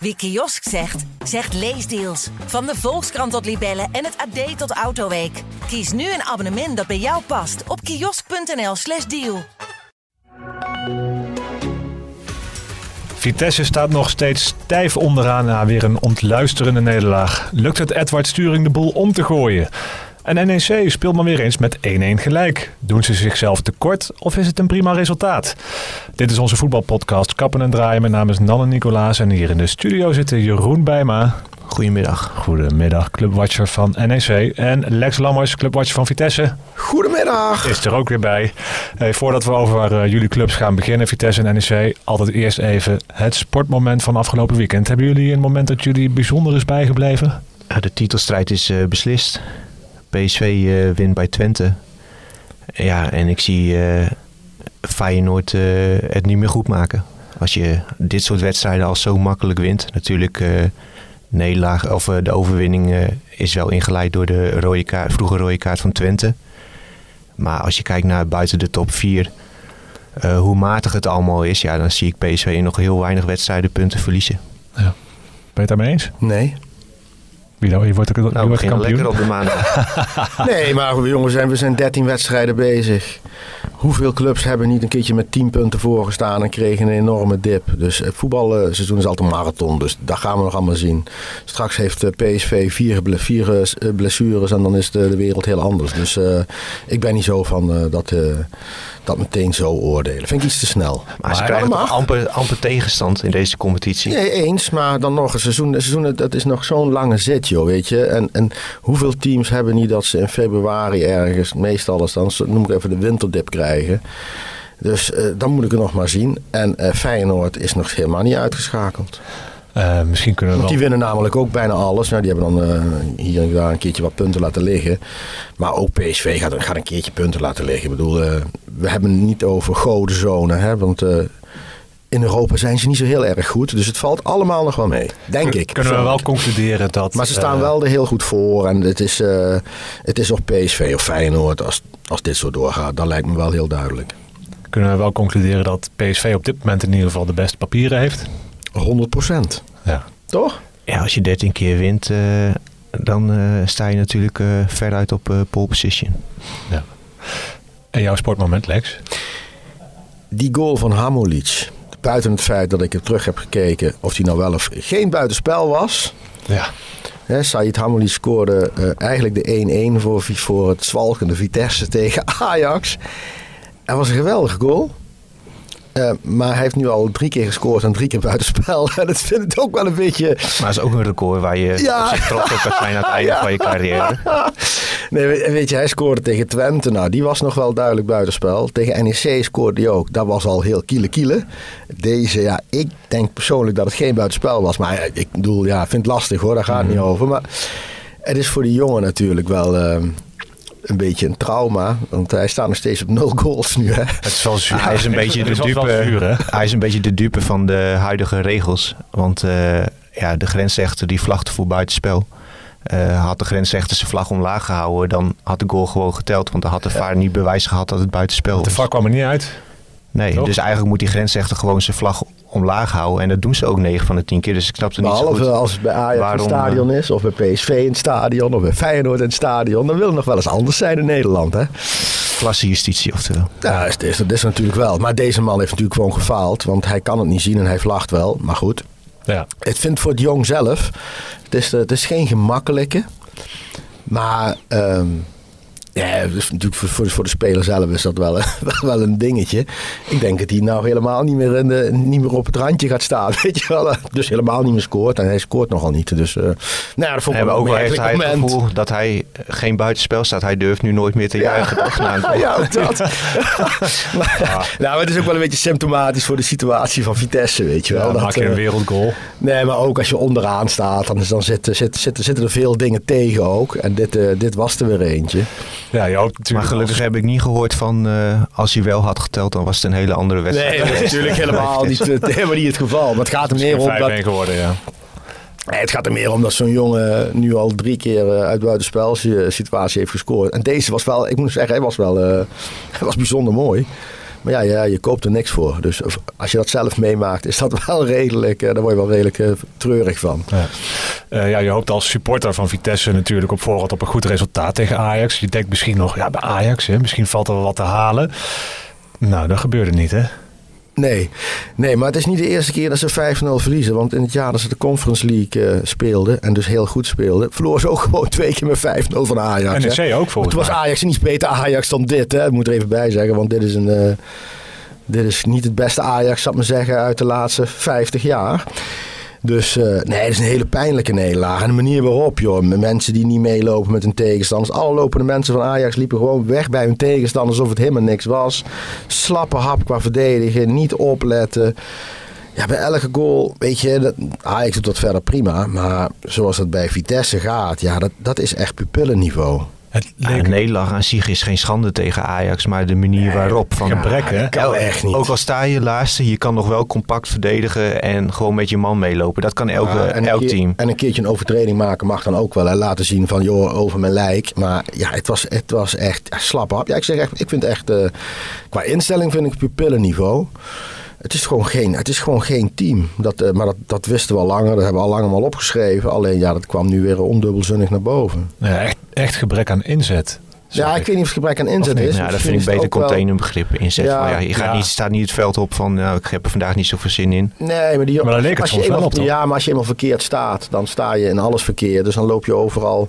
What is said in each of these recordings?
Wie kiosk zegt, zegt leesdeals. Van de Volkskrant tot Libellen en het AD tot Autoweek. Kies nu een abonnement dat bij jou past op kiosk.nl/slash deal. Vitesse staat nog steeds stijf onderaan na weer een ontluisterende nederlaag. Lukt het Edward Sturing de boel om te gooien? En NEC speelt maar weer eens met 1-1 gelijk. Doen ze zichzelf tekort of is het een prima resultaat? Dit is onze voetbalpodcast Kappen en Draaien. Mijn naam is Nanne Nicolaas en hier in de studio zitten Jeroen Bijma. Goedemiddag. Goedemiddag, clubwatcher van NEC. En Lex Lammers, clubwatcher van Vitesse. Goedemiddag. Is er ook weer bij. Hey, voordat we over uh, jullie clubs gaan beginnen, Vitesse en NEC, altijd eerst even het sportmoment van afgelopen weekend. Hebben jullie een moment dat jullie bijzonder is bijgebleven? De titelstrijd is uh, beslist. PSV uh, wint bij Twente. Ja, en ik zie uh, Feyenoord uh, het niet meer goed maken. Als je dit soort wedstrijden al zo makkelijk wint. Natuurlijk, nederlaag, of, de overwinning is wel ingeleid door de rode kaart, vroege rode kaart van Twente. Maar als je kijkt naar buiten de top 4, hoe matig het allemaal is, ja, dan zie ik PSV nog heel weinig wedstrijden punten verliezen. Ja. Ben je het daarmee eens? Nee. Wie, nou, wie wordt, wie nou, wordt kampioen? lekker op de maandag. nee, maar jongens, we zijn 13 wedstrijden bezig. Hoeveel clubs hebben niet een keertje met 10 punten voorgestaan en kregen een enorme dip? Dus het voetbalseizoen is altijd een marathon, dus dat gaan we nog allemaal zien. Straks heeft PSV vier, vier blessures en dan is de, de wereld heel anders. Dus uh, ik ben niet zo van uh, dat, uh, dat meteen zo oordelen. Vind ik iets te snel. Maar, maar ze krijgen toch amper, amper tegenstand in deze competitie? Nee, eens. Maar dan nog een seizoen. Een seizoen dat is nog zo'n lange zit, joh, weet je. En, en hoeveel teams hebben niet dat ze in februari ergens, meestal is dan, noem ik even de winterdip krijgen. Dus uh, dan moet ik het nog maar zien. En uh, Feyenoord is nog helemaal niet uitgeschakeld. Uh, misschien kunnen we Want die winnen namelijk ook bijna alles. Nou, die hebben dan uh, hier en daar een keertje wat punten laten liggen. Maar ook PSV gaat, gaat een keertje punten laten liggen. Ik bedoel, uh, we hebben het niet over godenzone. Hè, want in Europa zijn ze niet zo heel erg goed. Dus het valt allemaal nog wel mee, denk ik. Kunnen we wel concluderen dat... Maar ze staan wel er heel goed voor. En het is, het is of PSV of Feyenoord. Als, als dit zo doorgaat, dat lijkt me wel heel duidelijk. Kunnen we wel concluderen dat PSV op dit moment in ieder geval de beste papieren heeft? 100 procent. Ja. Toch? Ja, als je 13 keer wint, uh, dan uh, sta je natuurlijk uh, veruit op pole position. Ja. En jouw sportmoment, Lex? Die goal van Hamolic. Buiten het feit dat ik er terug heb gekeken of die nou wel of geen buitenspel was. Ja. He, Said Hamolic scoorde eigenlijk de 1-1 voor, voor het zwalkende Vitesse tegen Ajax. Dat was een geweldige goal. Uh, maar hij heeft nu al drie keer gescoord en drie keer buitenspel. En dat vind ik ook wel een beetje... Maar dat is ook een record waar je ja. op trots op zijn aan het einde ja. van je carrière. Nee, weet je, hij scoorde tegen Twente. Nou, die was nog wel duidelijk buitenspel. Tegen NEC scoorde hij ook. Dat was al heel kiele kiele. Deze, ja, ik denk persoonlijk dat het geen buitenspel was. Maar ik bedoel, ja, ik vind het lastig hoor. Daar gaat het mm. niet over. Maar het is voor die jongen natuurlijk wel... Uh, een beetje een trauma. Want hij staat nog steeds op nul goals nu. Hè? Het is wel zuur. Hij is een beetje de dupe. Zuur, hij is een beetje de dupe van de huidige regels. Want uh, ja, de grensrechter die vlagde voor buitenspel. Uh, had de grensrechter zijn vlag omlaag gehouden, dan had de goal gewoon geteld. Want dan had de VAR niet bewijs gehad dat het buitenspel was. De VAR kwam er niet uit. Nee, Toch? dus eigenlijk moet die grensrechter gewoon zijn vlag omlaag houden. En dat doen ze ook 9 van de 10 keer. Dus ik snap het niet Behalve zo goed. als het bij Ajax Waarom, in het stadion is, of bij PSV in het stadion, of bij Feyenoord in het stadion. Dan wil het nog wel eens anders zijn in Nederland, hè? Klassejustitie, oftewel. Ja, dat is, dat is natuurlijk wel. Maar deze man heeft natuurlijk gewoon gefaald. Want hij kan het niet zien en hij vlagt wel. Maar goed. Ja. Het vindt voor het jong zelf. Het is, het is geen gemakkelijke. Maar... Um, ja, dus natuurlijk voor, voor, voor de speler zelf is dat wel, wel een dingetje. Ik denk dat hij nou helemaal niet meer, in de, niet meer op het randje gaat staan. Weet je wel? Dus helemaal niet meer scoort. En hij scoort nogal niet. Dus uh, nou, dat vond ik ook heeft hij het gevoel dat hij geen buitenspel staat. Hij durft nu nooit meer te juichen. Ja, ja dat. maar, ja. Nou, het is ook wel een beetje symptomatisch voor de situatie van Vitesse. Weet je wel. Ja, dat, maak je een wereldgoal. Nee, maar ook als je onderaan staat, dan, dan zitten, zitten, zitten, zitten er veel dingen tegen ook. En dit, uh, dit was er weer eentje. Ja, je hoopt natuurlijk. Maar gelukkig als... heb ik niet gehoord van uh, als hij wel had geteld, dan was het een hele andere wedstrijd. Nee, natuurlijk helemaal niet, helemaal niet het geval. Maar het gaat er meer om dat. geworden, ja. Nee, het gaat er meer om dat zo'n jongen nu al drie keer uh, uit buitenspel situatie heeft gescoord. En deze was wel, ik moet zeggen, hij was wel uh, hij was bijzonder mooi. Maar ja, ja, je koopt er niks voor. Dus als je dat zelf meemaakt, is dat wel redelijk, uh, daar word je wel redelijk uh, treurig van. Ja. Uh, ja, je hoopt als supporter van Vitesse natuurlijk op voorhand op een goed resultaat tegen Ajax. Je denkt misschien nog, ja, bij Ajax, hè, misschien valt er wel wat te halen. Nou, dat gebeurde niet, hè? Nee. nee, maar het is niet de eerste keer dat ze 5-0 verliezen. Want in het jaar dat ze de Conference League uh, speelden en dus heel goed speelden, verloren ze ook gewoon twee keer met 5-0 van Ajax. En NEC ook volgens. Toen was Ajax niet beter Ajax dan dit, hè? Ik moet er even bij zeggen, want dit is een... Uh, dit is niet het beste Ajax, zou ik maar zeggen, uit de laatste 50 jaar. Dus uh, nee, het is een hele pijnlijke nederlaag. En de manier waarop, joh. Mensen die niet meelopen met hun tegenstanders. Alle lopende mensen van Ajax liepen gewoon weg bij hun tegenstanders alsof het helemaal niks was. Slappe hap qua verdedigen, niet opletten. Ja, bij elke goal, weet je, dat, Ajax doet dat verder prima. Maar zoals het bij Vitesse gaat, ja, dat, dat is echt pupillenniveau. Het nederlaag aan zich is geen schande tegen Ajax, maar de manier waarop. Van, gebrek, hè? Kan echt niet. Ook al sta je laatste, je kan nog wel compact verdedigen en gewoon met je man meelopen. Dat kan elke, ja, elk keer, team. En een keertje een overtreding maken mag dan ook wel. Hè? Laten zien van, joh, over mijn lijk. Maar ja, het was, het was echt ja, slap op. Ja, ik zeg echt, ik vind echt, uh, qua instelling vind ik pupillenniveau. Het is gewoon geen, het is gewoon geen team. Dat, uh, maar dat, dat wisten we al langer. Dat hebben we al lang allemaal opgeschreven. Alleen ja, dat kwam nu weer ondubbelzinnig naar boven. Ja, echt, echt gebrek aan inzet. Ja, ik weet niet of het gebrek aan inzet is. Ja, dat vind ik beter containerbegrip inzet. Ja, maar ja, je gaat ja. niet, staat niet het veld op van nou, ik heb er vandaag niet zoveel zin in. Nee, maar, die, maar dan leek het als je eenmaal eenmaal, op, toch? Ja, maar als je eenmaal verkeerd staat, dan sta je in alles verkeerd. Dus dan loop je overal,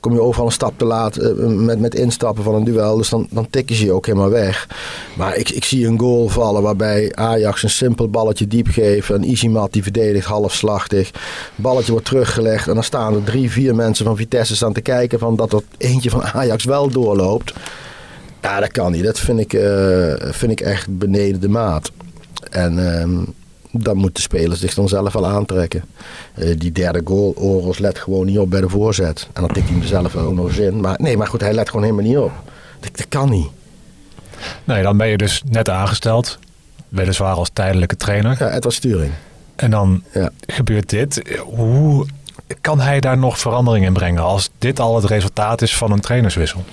kom je overal een stap te laat uh, met, met instappen van een duel. Dus dan, dan tikken ze je ook helemaal weg. Maar ik, ik zie een goal vallen waarbij Ajax een simpel balletje diep geeft. En Isimat die verdedigt halfslachtig. Balletje wordt teruggelegd en dan staan er drie, vier mensen van Vitesse staan te kijken van dat er eentje van Ajax wel doorloopt. Ja, dat kan niet. Dat vind ik, uh, vind ik echt beneden de maat. En uh, dat moeten de spelers zich dan zelf wel aantrekken. Uh, die derde goal, Oros let gewoon niet op bij de voorzet. En dan tikt hij hem zelf ook nog eens in. Maar nee, maar goed, hij let gewoon helemaal niet op. Dat, dat kan niet. Nee, dan ben je dus net aangesteld. Weliswaar als tijdelijke trainer. Ja, het was sturing. En dan ja. gebeurt dit. Hoe kan hij daar nog verandering in brengen als dit al het resultaat is van een trainerswissel?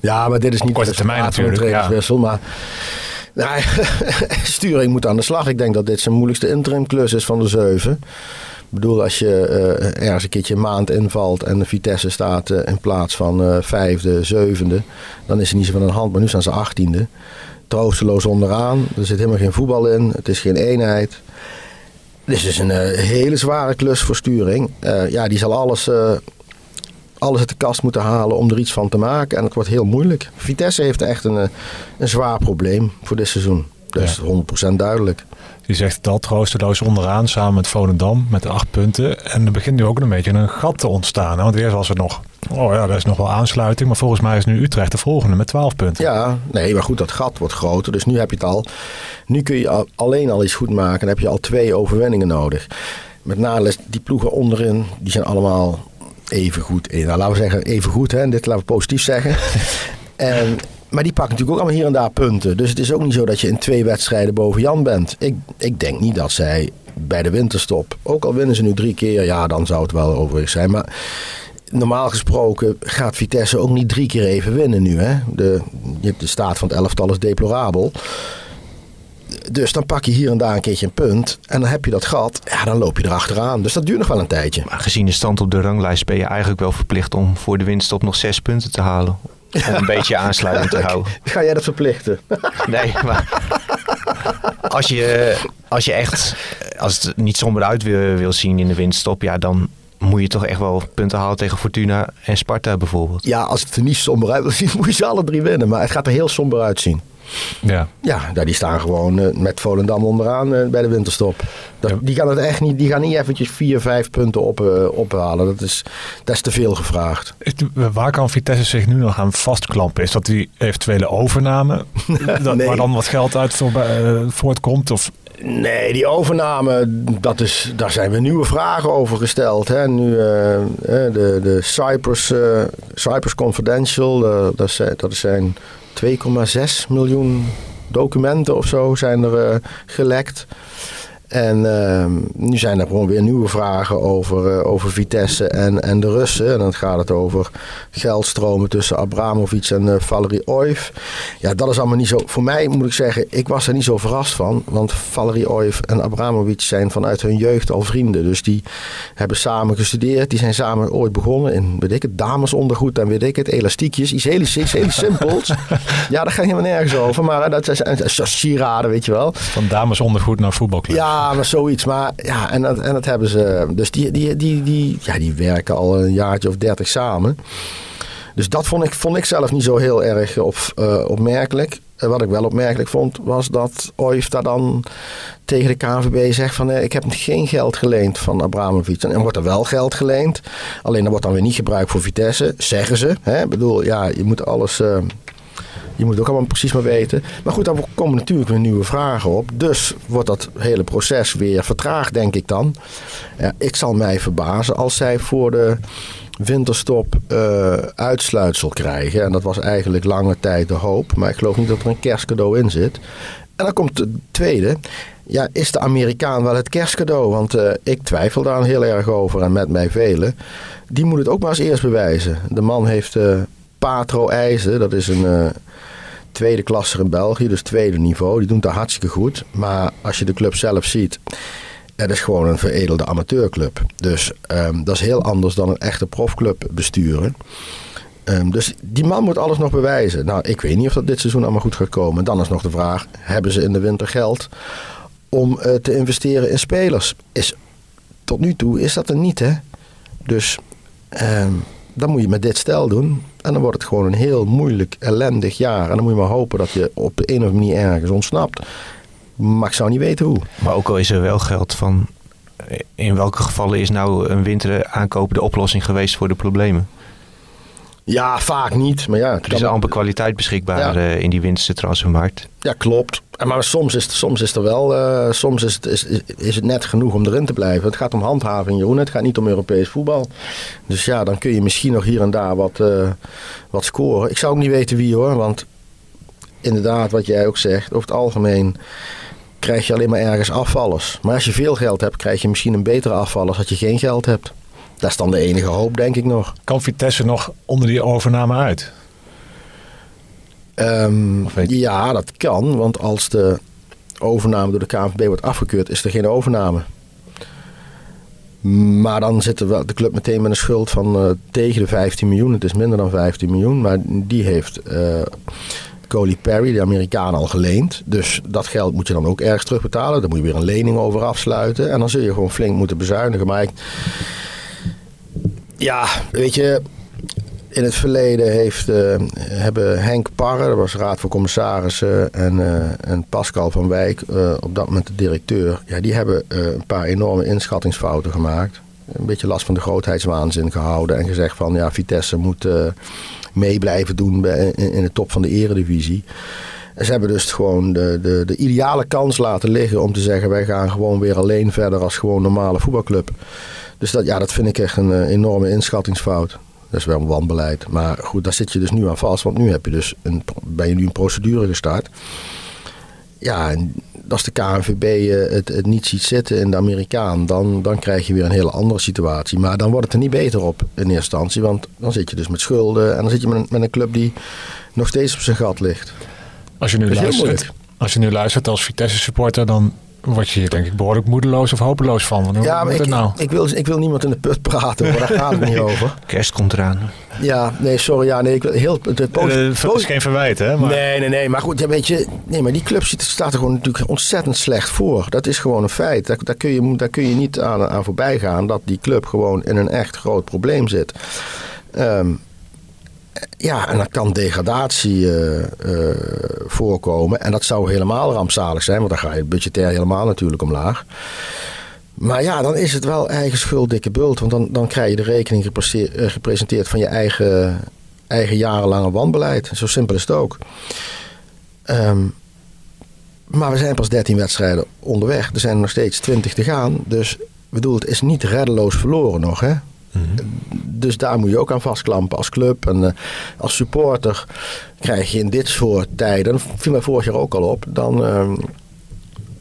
Ja, maar dit is niet korte termijn natuurlijk. Een trainerswissel, ja. maar nou, sturing moet aan de slag. Ik denk dat dit zijn moeilijkste interimklus is van de zeven. Ik bedoel, als je uh, ergens een keertje een maand invalt en de Vitesse staat uh, in plaats van uh, vijfde, zevende, dan is er niet zo van een hand. Maar nu staan ze achttiende. Troosteloos onderaan. Er zit helemaal geen voetbal in. Het is geen eenheid. Dit is een hele zware klus voor sturing. ja, die zal alles alles uit de kast moeten halen om er iets van te maken. En het wordt heel moeilijk. Vitesse heeft echt een, een zwaar probleem voor dit seizoen. Dat is ja. 100% duidelijk. Je zegt het al, troosteloos onderaan samen met Volendam met de acht punten. En er begint nu ook een beetje een gat te ontstaan. Want eerst was er nog, oh ja, daar is nog wel aansluiting. Maar volgens mij is nu Utrecht de volgende met 12 punten. Ja, nee, maar goed, dat gat wordt groter. Dus nu heb je het al. Nu kun je alleen al iets goed maken. Dan heb je al twee overwinningen nodig. Met name die ploegen onderin, die zijn allemaal even goed in. Nou, laten we zeggen even goed, hè. dit laten we positief zeggen. en, maar die pakken natuurlijk ook allemaal hier en daar punten. Dus het is ook niet zo dat je in twee wedstrijden boven Jan bent. Ik, ik denk niet dat zij bij de winterstop, ook al winnen ze nu drie keer, ja, dan zou het wel overigens zijn. Maar normaal gesproken gaat Vitesse ook niet drie keer even winnen nu. Hè? De, de staat van het elftal is deplorabel. Dus dan pak je hier en daar een keertje een punt. En dan heb je dat gat. Ja, dan loop je erachteraan. Dus dat duurt nog wel een tijdje. Maar gezien de stand op de ranglijst ben je eigenlijk wel verplicht om voor de winststop nog zes punten te halen. Om een beetje aansluiting te houden. Ga jij dat verplichten? Nee, maar als je, als je echt als het niet somber uit wil, wil zien in de winststop, ja, dan moet je toch echt wel punten halen tegen Fortuna en Sparta bijvoorbeeld. Ja, als het er niet somber uit wil zien, moet je ze alle drie winnen. Maar het gaat er heel somber uitzien. Ja, ja die staan gewoon uh, met Volendam onderaan uh, bij de winterstop. Dat, ja. Die gaan het echt niet, die gaan niet eventjes vier, vijf punten op, uh, ophalen. Dat is, dat is te veel gevraagd. Waar kan Vitesse zich nu nog aan vastklampen? Is dat die eventuele overname? dat, nee. Waar dan wat geld uit voor, voortkomt? Of Nee, die overname, dat is, daar zijn we nieuwe vragen over gesteld. Hè. Nu, uh, de, de Cyprus, uh, Cyprus Confidential, uh, dat, zijn, dat zijn 2,6 miljoen documenten of zo zijn er gelekt. En ehm, nu zijn er gewoon weer nieuwe vragen over, uh, over Vitesse en, en de Russen. En dan gaat het over geldstromen tussen Abramovic en uh, Valerie Oiv. Ja, dat is allemaal niet zo. Voor mij moet ik zeggen, ik was er niet zo verrast van. Want Valerie Oiv en Abramovic zijn vanuit hun jeugd al vrienden. Dus die hebben samen gestudeerd. Die zijn samen ooit begonnen in, weet ik het, damesondergoed en weet ik het, elastiekjes. Iets heel, iets heel simpels. ja, daar gaat helemaal nergens over. Maar dat zijn sieraden, weet je wel. Van damesondergoed naar voetbalclub. Ja, ja, maar zoiets. Maar ja, en dat, en dat hebben ze. Dus die, die, die, die, ja, die werken al een jaartje of dertig samen. Dus dat vond ik, vond ik zelf niet zo heel erg op, uh, opmerkelijk. Wat ik wel opmerkelijk vond, was dat Oif daar dan tegen de KNVB zegt van... Uh, ik heb geen geld geleend van Abramovic. En, en wordt er wel geld geleend. Alleen dat wordt dan weer niet gebruikt voor Vitesse, zeggen ze. Hè? Ik bedoel, ja, je moet alles je moet het ook allemaal precies maar weten. Maar goed, dan komen natuurlijk weer nieuwe vragen op. Dus wordt dat hele proces weer vertraagd, denk ik dan. Ja, ik zal mij verbazen als zij voor de winterstop uh, uitsluitsel krijgen. En dat was eigenlijk lange tijd de hoop. Maar ik geloof niet dat er een kerstcadeau in zit. En dan komt het tweede. Ja, is de Amerikaan wel het kerstcadeau? Want uh, ik twijfel daar heel erg over en met mij velen. Die moet het ook maar eens eerst bewijzen. De man heeft uh, Patro IJzen, dat is een tweede klasser in België, dus tweede niveau. Die doen het hartstikke goed. Maar als je de club zelf ziet, het is gewoon een veredelde amateurclub. Dus um, dat is heel anders dan een echte profclub besturen. Um, dus die man moet alles nog bewijzen. Nou, ik weet niet of dat dit seizoen allemaal goed gaat komen. Dan is nog de vraag: hebben ze in de winter geld om uh, te investeren in spelers? Is, tot nu toe is dat er niet, hè? Dus um, dan moet je met dit stel doen. En dan wordt het gewoon een heel moeilijk, ellendig jaar. En dan moet je maar hopen dat je op een of andere manier ergens ontsnapt. Maar ik zou niet weten hoe. Maar ook al is er wel geld van... In welke gevallen is nou een winter aankopen de oplossing geweest voor de problemen? Ja, vaak niet. Maar ja, er is amper kwaliteit beschikbaar ja. uh, in die winterse transfermarkt. Ja, klopt. Maar soms is, soms is er wel, uh, soms is het, is, is het net genoeg om erin te blijven. Het gaat om handhaving, Jeroen. Het gaat niet om Europees voetbal. Dus ja, dan kun je misschien nog hier en daar wat, uh, wat scoren. Ik zou ook niet weten wie hoor. Want inderdaad, wat jij ook zegt, over het algemeen krijg je alleen maar ergens afvallers. Maar als je veel geld hebt, krijg je misschien een betere afvaller als je geen geld hebt. Dat is dan de enige hoop, denk ik nog. Kan Vitesse nog onder die overname uit? Um, ja, dat kan. Want als de overname door de KNVB wordt afgekeurd, is er geen overname. Maar dan zit de club meteen met een schuld van uh, tegen de 15 miljoen. Het is minder dan 15 miljoen. Maar die heeft uh, Coley Perry, de Amerikaan, al geleend. Dus dat geld moet je dan ook ergens terugbetalen. Daar moet je weer een lening over afsluiten. En dan zul je gewoon flink moeten bezuinigen. Maar ik, ja, weet je, in het verleden heeft, uh, hebben Henk Parre, dat was raad van commissarissen, en, uh, en Pascal van Wijk, uh, op dat moment de directeur, ja, die hebben een paar enorme inschattingsfouten gemaakt. Een beetje last van de grootheidswaanzin gehouden en gezegd van ja, Vitesse moet mee blijven doen in, in de top van de eredivisie. Ze hebben dus gewoon de, de, de ideale kans laten liggen om te zeggen wij gaan gewoon weer alleen verder als gewoon normale voetbalclub. Dus dat, ja, dat vind ik echt een enorme inschattingsfout. Dat is wel een wanbeleid. Maar goed, daar zit je dus nu aan vast. Want nu heb je dus een, ben je nu een procedure gestart. Ja, en als de KNVB eh, het, het niet ziet zitten in de Amerikaan, dan, dan krijg je weer een hele andere situatie. Maar dan wordt het er niet beter op in eerste instantie. Want dan zit je dus met schulden en dan zit je met, met een club die nog steeds op zijn gat ligt. Als je nu, luistert, als je nu luistert als Vitesse supporter, dan word je hier denk ik behoorlijk moedeloos of hopeloos van. Hoe ja, maar ik, nou? ik, wil, ik wil niemand in de put praten, maar daar gaat het niet over. Kerst komt eraan. Ja, nee, sorry. Ja, nee, ik wil heel... Het uh, is geen verwijt, hè? Maar... Nee, nee, nee. Maar goed, ja, weet je... Nee, maar die club staat er gewoon natuurlijk ontzettend slecht voor. Dat is gewoon een feit. Daar, daar, kun, je, daar kun je niet aan, aan voorbij gaan dat die club gewoon in een echt groot probleem zit. Um, ja, en dan kan degradatie uh, uh, voorkomen. En dat zou helemaal rampzalig zijn, want dan ga je budgetair helemaal natuurlijk omlaag. Maar ja, dan is het wel eigen schuld, dikke bult. Want dan, dan krijg je de rekening eh, gepresenteerd van je eigen, eigen jarenlange wanbeleid. Zo simpel is het ook. Um, maar we zijn pas 13 wedstrijden onderweg. Er zijn nog steeds 20 te gaan. Dus bedoel, het is niet reddeloos verloren nog. Hè? Dus daar moet je ook aan vastklampen als club. En uh, als supporter krijg je in dit soort tijden, viel mij vorig jaar ook al op, dan, uh,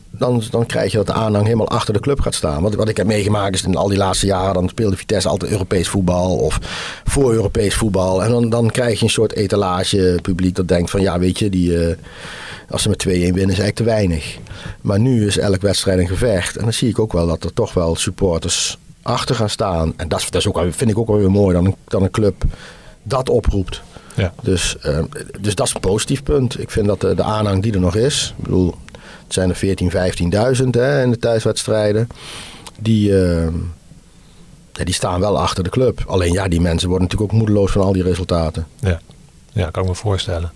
dan, dan krijg je dat de aanhang helemaal achter de club gaat staan. Wat, wat ik heb meegemaakt is in al die laatste jaren, dan speelde Vitesse altijd Europees voetbal of voor Europees voetbal. En dan, dan krijg je een soort etalage publiek dat denkt van ja, weet je, die, eh, als ze met 2-1 winnen is eigenlijk te weinig. Maar nu is elke wedstrijd een gevecht. En dan zie ik ook wel dat er toch wel supporters achter gaan staan. En dat, dat is ook, vind ik ook wel weer mooi dan een, dan een club dat oproept. Ja. Dus, eh, dus dat is een positief punt. Ik vind dat de, de aanhang die er nog is, ik bedoel, het zijn er 14, 15.000 hè, in de thuiswedstrijden, die, eh, ja, die staan wel achter de club. Alleen ja, die mensen worden natuurlijk ook moedeloos van al die resultaten. Ja, ja kan ik me voorstellen.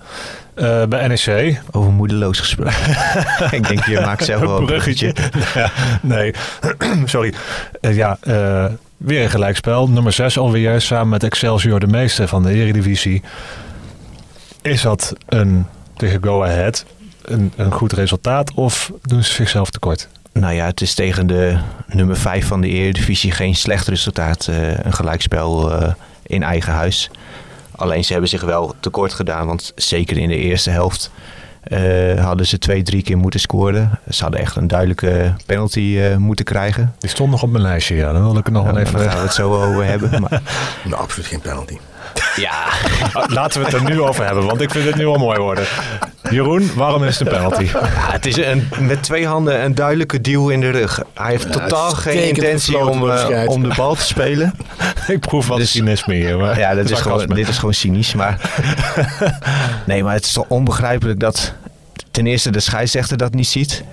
Eh, bij NEC, Over moedeloos gesproken. ik denk, je maakt zelf wel een bruggetje. ja, nee, sorry. Eh, ja, eh, weer een gelijkspel. Nummer 6 alweer, samen met Excelsior de meeste van de Eredivisie. Is dat een, tegen Go Ahead een, een goed resultaat of doen ze zichzelf tekort? Nou ja, het is tegen de nummer 5 van de Eredivisie geen slecht resultaat. een gelijkspel in eigen huis. Alleen ze hebben zich wel tekort gedaan. Want zeker in de eerste helft eh, hadden ze twee, drie keer moeten scoren. Ze hadden echt een duidelijke penalty eh, moeten krijgen. Die stond nog op mijn lijstje, ja. Dan wil ik er nog Ja, wel daar even... gaan we het zo over hebben. Maar, Nou, absoluut geen penalty. Ja, Ah, Laten we het er nu over hebben, want ik vind het nu al mooi worden. Jeroen, waarom is het een penalty? Ja, het is een, met twee handen een duidelijke duw in de rug. Hij heeft totaal geen intentie om, eh, om de bal te spelen. ik proef wat Dus- cynisme hier. Maar Ja, dat is gewoon, dit is gewoon cynisch. Maar nee, maar het is toch onbegrijpelijk dat ten eerste de scheidsrechter dat niet ziet.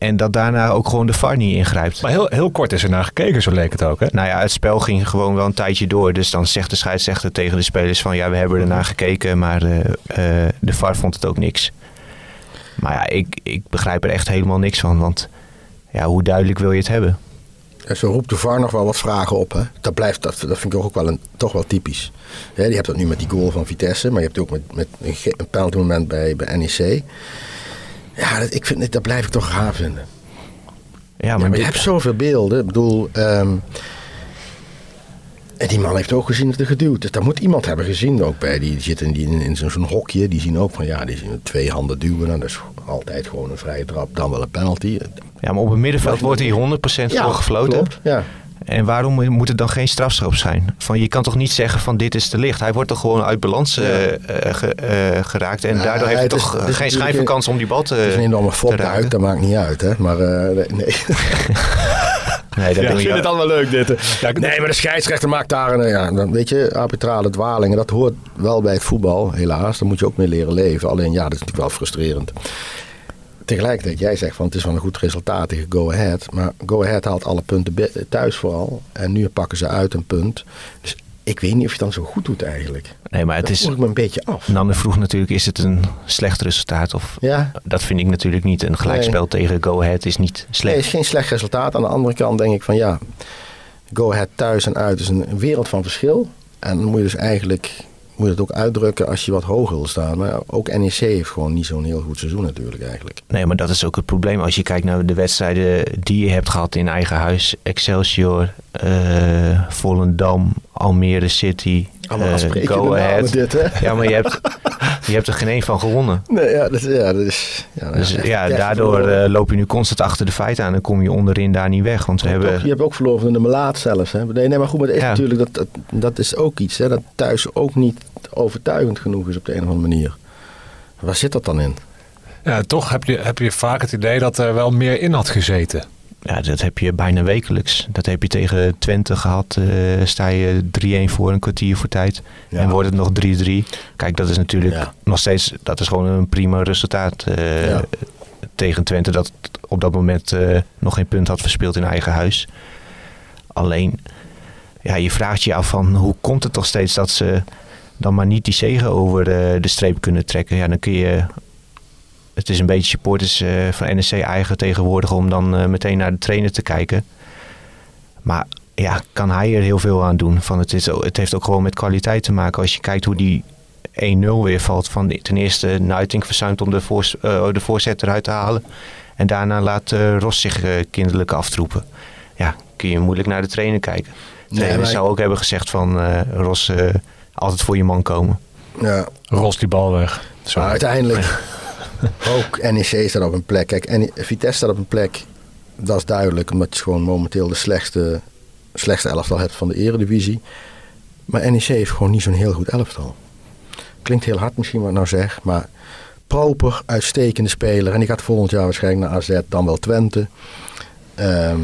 En dat daarna ook gewoon de VAR niet ingrijpt. Maar heel, heel kort is er naar gekeken, zo leek het ook. Hè? Nou ja, het spel ging gewoon wel een tijdje door. Dus dan zegt de scheidsrechter tegen de spelers van... ja, we hebben ernaar gekeken, maar eh, eh, de VAR vond het ook niks. Maar ja, ik, ik begrijp er echt helemaal niks van. Want ja, hoe duidelijk wil je het hebben? En zo roept de VAR nog wel wat vragen op. Hè? Dat, blijft, dat, dat vind ik ook wel een, toch wel typisch. Hè, je hebt dat nu met die goal van Vitesse, maar je hebt het ook met, met een, een penalty moment bij, bij NEC. Ja, dat, ik vind, dat blijf ik toch gaaf vinden. Ja, Ja, maar, je hebt zoveel beelden. Ik bedoel, ehm, en die man heeft ook gezien dat er geduwd. Dus daar moet iemand hebben gezien ook bij. Die zit in, die, in zo'n hokje. Die zien ook van ja, die zien twee handen duwen. Nou, dat is altijd gewoon een vrije trap, dan wel een penalty. ja, maar op het middenveld wordt hier 100% voor gefloten. klopt. Ja. En waarom moet het dan geen strafschop zijn? Van, je kan toch niet zeggen van dit is te licht? Hij wordt toch gewoon uit balans eh, eh, ge- eh, geraakt. En daardoor heeft hij toch is geen schijnverkans om die bal te Het is een enorme fopduik, raken. dat maakt niet uit. Hè? Maar nee. nee. Nee, dat Ja, ik vind het allemaal leuk dit. Ja, Nee, maar de scheidsrechter maakt daar een, ja, dan weet je, arbitrale dwalingen. Dat hoort wel bij het voetbal, helaas. Daar moet je ook mee leren leven. Alleen ja, dat is natuurlijk wel frustrerend. Tegelijkertijd, jij zegt van het is wel een goed resultaat tegen Go Ahead. Maar Go Ahead haalt alle punten thuis vooral. En nu pakken ze uit een punt. Dus ik weet niet of je het dan zo goed doet eigenlijk. Nee, maar het Dat is... me een beetje af. Nanne vroeg natuurlijk, is het een slecht resultaat? Of, Ja, Dat vind ik natuurlijk niet. Een gelijkspel tegen Go Ahead is niet nee, slecht. is geen slecht resultaat. Aan de andere kant denk ik van ja, Go Ahead thuis en uit is een wereld van verschil. En dan moet je dus eigenlijk moet je het ook uitdrukken als je wat hoger wil staan. Maar ook NEC heeft gewoon niet zo'n heel goed seizoen natuurlijk eigenlijk. Nee, maar dat is ook het probleem. Als je kijkt naar de wedstrijden die je hebt gehad in eigen huis. Excelsior, eh, Volendam, Almere City, Allemaal aansprekende Go Ahead. dit, hè? Ja, maar je hebt, je hebt er geen één van gewonnen. Nee, ja, dat, ja, dat is... Ja, nou, Dus ja, daardoor eh, loop je nu constant achter de feiten aan. Dan kom je onderin daar niet weg. Want we Toch, je hebt ook verloren van de Melaat zelfs. Hè? Nee, nee, maar goed, maar dat is Ja. natuurlijk dat, dat, dat is ook iets. Hè? Dat thuis ook niet overtuigend genoeg is op de een of andere manier. Waar zit dat dan in? Ja, toch heb je, heb je vaak het idee dat er wel meer in had gezeten. Ja, dat heb je bijna wekelijks. Dat heb je tegen Twente gehad. eh, sta je 3-1 voor een kwartier voor tijd. Ja. En wordt het nog 3-3. Kijk, dat is natuurlijk Ja. nog steeds... Dat is gewoon een prima resultaat. eh, Ja. Tegen Twente dat op dat moment eh, nog geen punt had verspeeld in eigen huis. Alleen, ja, je vraagt je af van... Hoe komt het toch steeds dat ze dan maar niet die zegen over eh, de streep kunnen trekken? Ja, dan kun je... Het is een beetje supporters eh, van NEC eigen tegenwoordig om dan eh, meteen naar de trainer te kijken. Maar ja, kan hij er heel veel aan doen? Van het, is, het heeft ook gewoon met kwaliteit te maken. Als je kijkt hoe die 1-0 weer valt. Van de- ten eerste Nuiting verzuimt om de, voors, eh, de voorzet eruit te halen. En daarna laat Ros zich kinderlijk aftroepen. Ja, kun je moeilijk naar de trainer kijken. De trainer zou ook hebben gezegd van Ros, altijd voor je man komen. Ja, Ros die bal weg. Zo. maar uiteindelijk, Ook NEC staat op een plek. Kijk, en Vitesse staat op een plek. Dat is duidelijk, omdat je gewoon momenteel de slechtste, slechtste elftal hebt van de eredivisie. Maar NEC heeft gewoon niet zo'n heel goed elftal. Klinkt heel hard misschien wat ik nou zeg, maar proper, uitstekende speler. En die gaat volgend jaar waarschijnlijk naar AZ, dan wel Twente. Ehm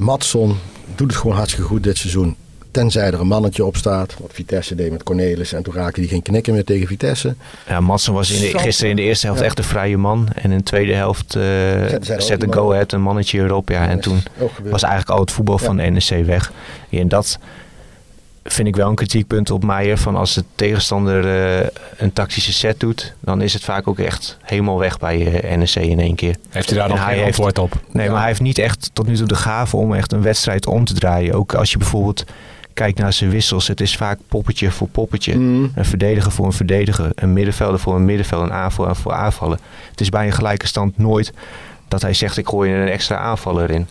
Matson doet het gewoon hartstikke goed dit seizoen. Tenzij er een mannetje op staat. Wat Vitesse deed met Cornelis. En toen raakte hij geen knikken meer tegen Vitesse. Ja, Madsen was in de- gisteren in de eerste helft Ja. echt een vrije man. En in de tweede helft eh ook zette Go. Ahead een mannetje erop. Ja, en toen was eigenlijk al het voetbal Ja. van de NEC weg. En dat vind ik wel een kritiekpunt op Meijer. Van als de tegenstander eh, een tactische set doet, dan is het vaak ook echt helemaal weg bij eh, NEC in één keer. Heeft hij daar En nog hij geen heeft- antwoord op? Nee, Ja. maar hij heeft niet echt tot nu toe de gave om echt een wedstrijd om te draaien. Ook als je bijvoorbeeld kijkt naar zijn wissels. Het is vaak poppetje voor poppetje. Mm. Een verdediger voor een verdediger. Een middenvelder voor een middenvelder. Een aanvaller voor aanvallen. Het is bij een gelijke stand nooit dat hij zegt ik gooi er een extra aanvaller in.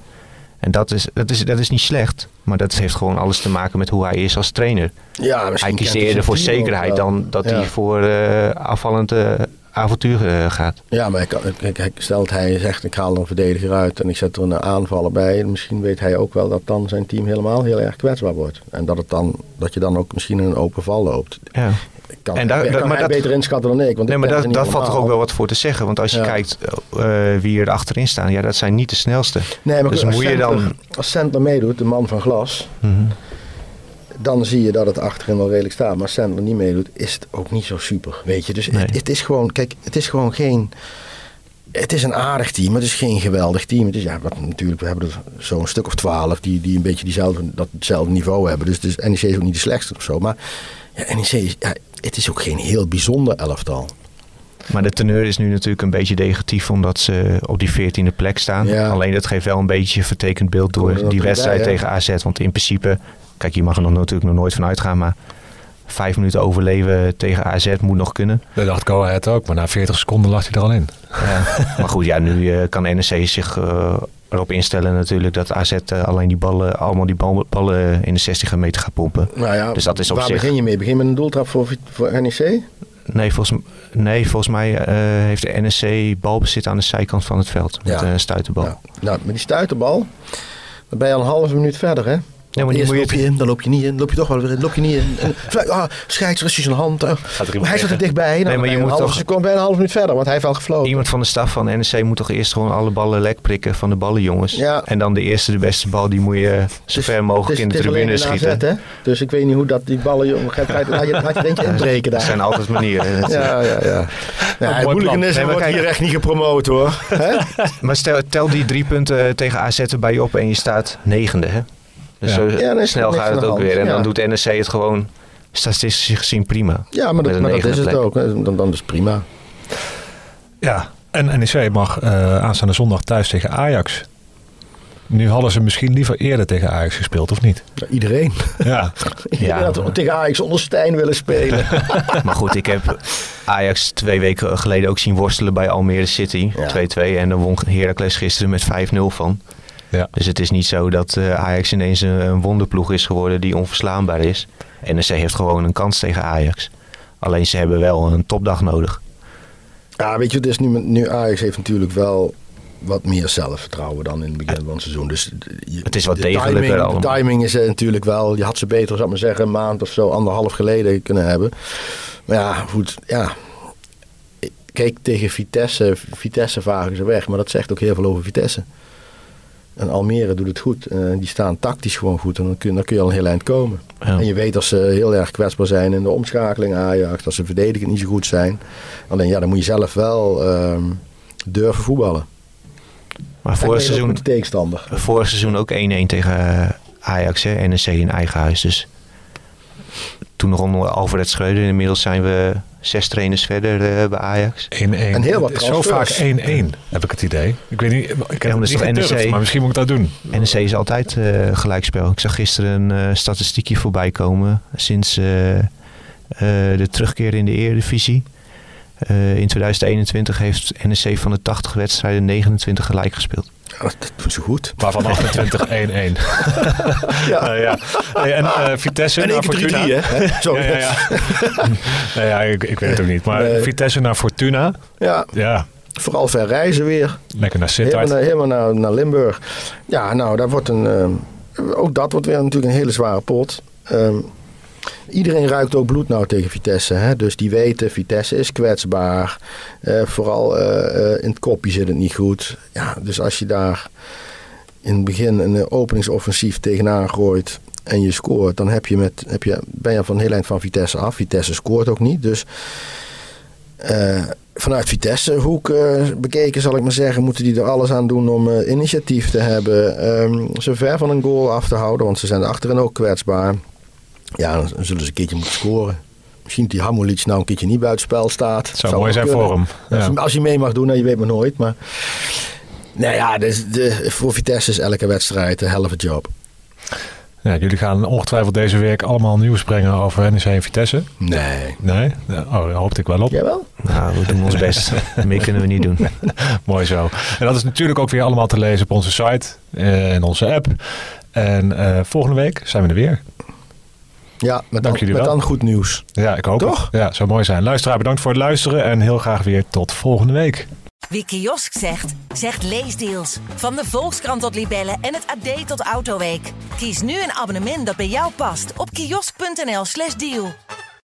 En dat is, dat, is, dat is niet slecht. Maar dat heeft gewoon alles te maken met hoe hij is als trainer. Ja, Hij kiest eerder voor zekerheid dan dat Ja. hij voor eh aanvallend eh, avontuur eh, gaat. Ja, maar ik, stel dat hij zegt ik haal er een verdediger uit en ik zet er een aanvaller bij. Misschien weet hij ook wel dat dan zijn team helemaal heel erg kwetsbaar wordt. En dat, het dan, dat je dan ook misschien in een open val loopt. Ja. Kan, En daar- kan dat- maar hij dat- beter inschatten dan ik. Want Nee, ik maar dat, dat valt toch ook wel wat voor te zeggen. Want als je Ja. kijkt eh, wie er achterin staan, ja, dat zijn niet de snelste. Nee, maar dus moet je dan. Als Sandler meedoet, de man van glas, Mhm. Dan zie je dat het achterin wel redelijk staat. Maar als Sandler niet meedoet, is het ook niet zo super. Weet je, dus Nee. het, het is gewoon, kijk, het is gewoon geen. Het is een aardig team, maar het is geen geweldig team. Het is, ja, wat, natuurlijk, we hebben er zo'n stuk of twaalf die, die een beetje diezelfde, dat, hetzelfde niveau hebben. Dus, dus NEC is ook niet de slechtste of zo. Maar ja, NEC is, ja, het is ook geen heel bijzonder elftal. Maar de teneur is nu natuurlijk een beetje negatief omdat ze op die 14e plek staan. Ja. Alleen dat geeft wel een beetje vertekend beeld door die wedstrijd bij, tegen AZ. Want in principe, kijk, je mag er nog natuurlijk nog nooit van uitgaan, maar vijf minuten overleven tegen AZ moet nog kunnen. Dat dacht Go Ahead ook, maar na 40 seconden lag hij er al in. Ja. maar goed, ja, nu eh, kan NEC zich eh, erop instellen natuurlijk dat AZ eh, alleen die ballen, allemaal die bal- ballen in de 60 meter gaat pompen. Nou ja, Dus dat is op waar zich- begin je mee? Begin je met een doeltrap voor, voor NEC? Nee, volgens, nee, volgens mij eh, heeft de NEC balbezit aan de zijkant van het veld. Met Ja. een stuiterbal. Nou, nou, met die stuiterbal, dan ben je al een halve minuut verder, hè? Nee, maar Eerst moet je- loop je in, dan loop je niet in, loop je toch wel weer in, loop je niet in. En, ah, scheidsrechter zijn hand. maar hij zat er dichtbij. Nee, maar je moet toch- seconde, ben je een half minuut verder, want hij heeft al gefloten. Iemand van de staf van NEC moet toch eerst gewoon alle ballen lek prikken van de ballenjongens. Ja. En dan de eerste, de beste bal, die moet je zo ver mogelijk in de tribune schieten. hè? Dus ik weet niet hoe dat die ballen... jongen, Gaat, je, laat je er eentje inbreken Er daar. zijn altijd manieren. Ja, ja, ja. ja hooliganisme. Nee, maar wordt kijk- hier echt niet gepromoot, hoor. Maar stel, tel die drie punten tegen AZ erbij op en je staat negende. Hè? Dus Ja. zo Ja, snel gaat het ook hand. weer. En dan Ja. doet NEC het gewoon statistisch gezien prima. Ja, maar dat, maar is het plek. ook. Dan, dan is het prima. Ja, en NEC mag eh, aanstaande zondag thuis tegen Ajax. Nu hadden ze misschien liever eerder tegen Ajax gespeeld, of niet? Ja, iedereen. Ja, Iedereen had tegen Ajax onder Stijn willen spelen. Maar goed, ik heb Ajax twee weken geleden ook zien worstelen bij Almere City. Ja. 2-2. En dan won Heracles gisteren met 5-0 van. Ja. Dus het is niet zo dat eh, Ajax ineens een, een wonderploeg is geworden die onverslaanbaar is. NEC heeft gewoon een kans tegen Ajax. Alleen ze hebben wel een topdag nodig. Ja, weet je, het is nu, met- nu Ajax heeft natuurlijk wel wat meer zelfvertrouwen dan in het begin van het seizoen. Dus je- Het is wat de degelijker timing, allemaal. De timing is er natuurlijk wel. Je had ze beter, zou ik maar zeggen, een maand of zo, anderhalf geleden kunnen hebben. Maar ja, goed, ja. Kijk, tegen Vitesse, Vitesse vagen ze weg, maar dat zegt ook heel veel over Vitesse. En Almere doet het goed. Eh, die staan tactisch gewoon goed en dan kun, dan kun je al een heel eind komen. Ja. En je weet dat ze heel erg kwetsbaar zijn in de omschakeling Ajax, dat ze verdedigend niet zo goed zijn. Alleen ja, dan moet je zelf wel ehm, durven voetballen. Maar En vorig seizoen, tegenstander. vorig seizoen ook 1-1 tegen eh, Ajax, hè, NEC in eigen huis. Dus toen nog onder Alfred Schreuder. Inmiddels zijn we zes trainers verder eh, bij Ajax. 1-1. En heel wat Zo vaak transfers. 1-1, heb ik het idee. Ik weet niet, ik heb maar het niet NEC? maar misschien moet ik dat doen. NEC is altijd eh, gelijkspel. Ik zag gisteren een eh, statistiekje voorbij komen. Sinds eh, eh, de terugkeer in de Eredivisie. Eh, in 2021 heeft NEC van de 80 wedstrijden 29 gelijk gespeeld. Dat doen ze goed. Waarvan 28 1-1. Ja. Eh, ja. Hey, en eh, Vitesse En naar één keer 3-3, Fortuna. hè? Sorry. Ja, ja, ja. ik, ik weet het ook niet. Maar Nee. Vitesse naar Fortuna. Ja, Ja, vooral ver reizen weer. lekker naar Helemaal, Sittard. naar, helemaal naar, naar Limburg. Ja, nou, daar wordt een, eh, ook dat wordt weer natuurlijk een hele zware pot. Ehm, iedereen ruikt ook bloed nou tegen Vitesse. Hè? Dus die weten, Vitesse is kwetsbaar. Eh, vooral eh, eh, in het kopje zit het niet goed. Ja, dus als je daar in het begin een openingsoffensief tegenaan gooit en je scoort, dan heb je met, heb je, ben je van heel eind van Vitesse af. Vitesse scoort ook niet. Dus vanuit Vitesse hoek bekeken, zal ik maar zeggen, moeten die er alles aan doen om initiatief te hebben. ehm, ze ver van een goal af te houden, want ze zijn achterin ook kwetsbaar. Ja, dan zullen ze een keertje moeten scoren. Misschien dat die Hamulic nou een keertje niet buitenspel staat. Het zou mooi zijn kunnen. voor hem. Als, Ja. je, als je mee mag doen, nou, je weet maar nooit. Maar nou ja, dus de, voor Vitesse is elke wedstrijd een helft job. Ja, jullie gaan ongetwijfeld deze week allemaal nieuws brengen over NEC en Vitesse. Nee. Nee? Oh, daar hoopte ik wel op. Jawel? Nou, we doen ons best. Meer kunnen we niet doen. Mooi zo. En dat is natuurlijk ook weer allemaal te lezen op onze site en onze app. En eh, volgende week zijn we er weer. Ja, met, Dank dan, jullie met dan goed nieuws. Ja, ik hoop Toch? het. Ja, zou mooi zijn. Luisteraar, bedankt voor het luisteren en heel graag weer tot volgende week. Wie kiosk zegt, zegt leesdeals. Van de Volkskrant tot Libellen en het AD tot Autoweek. Kies nu een abonnement dat bij jou past op kiosk.nl/slash deal.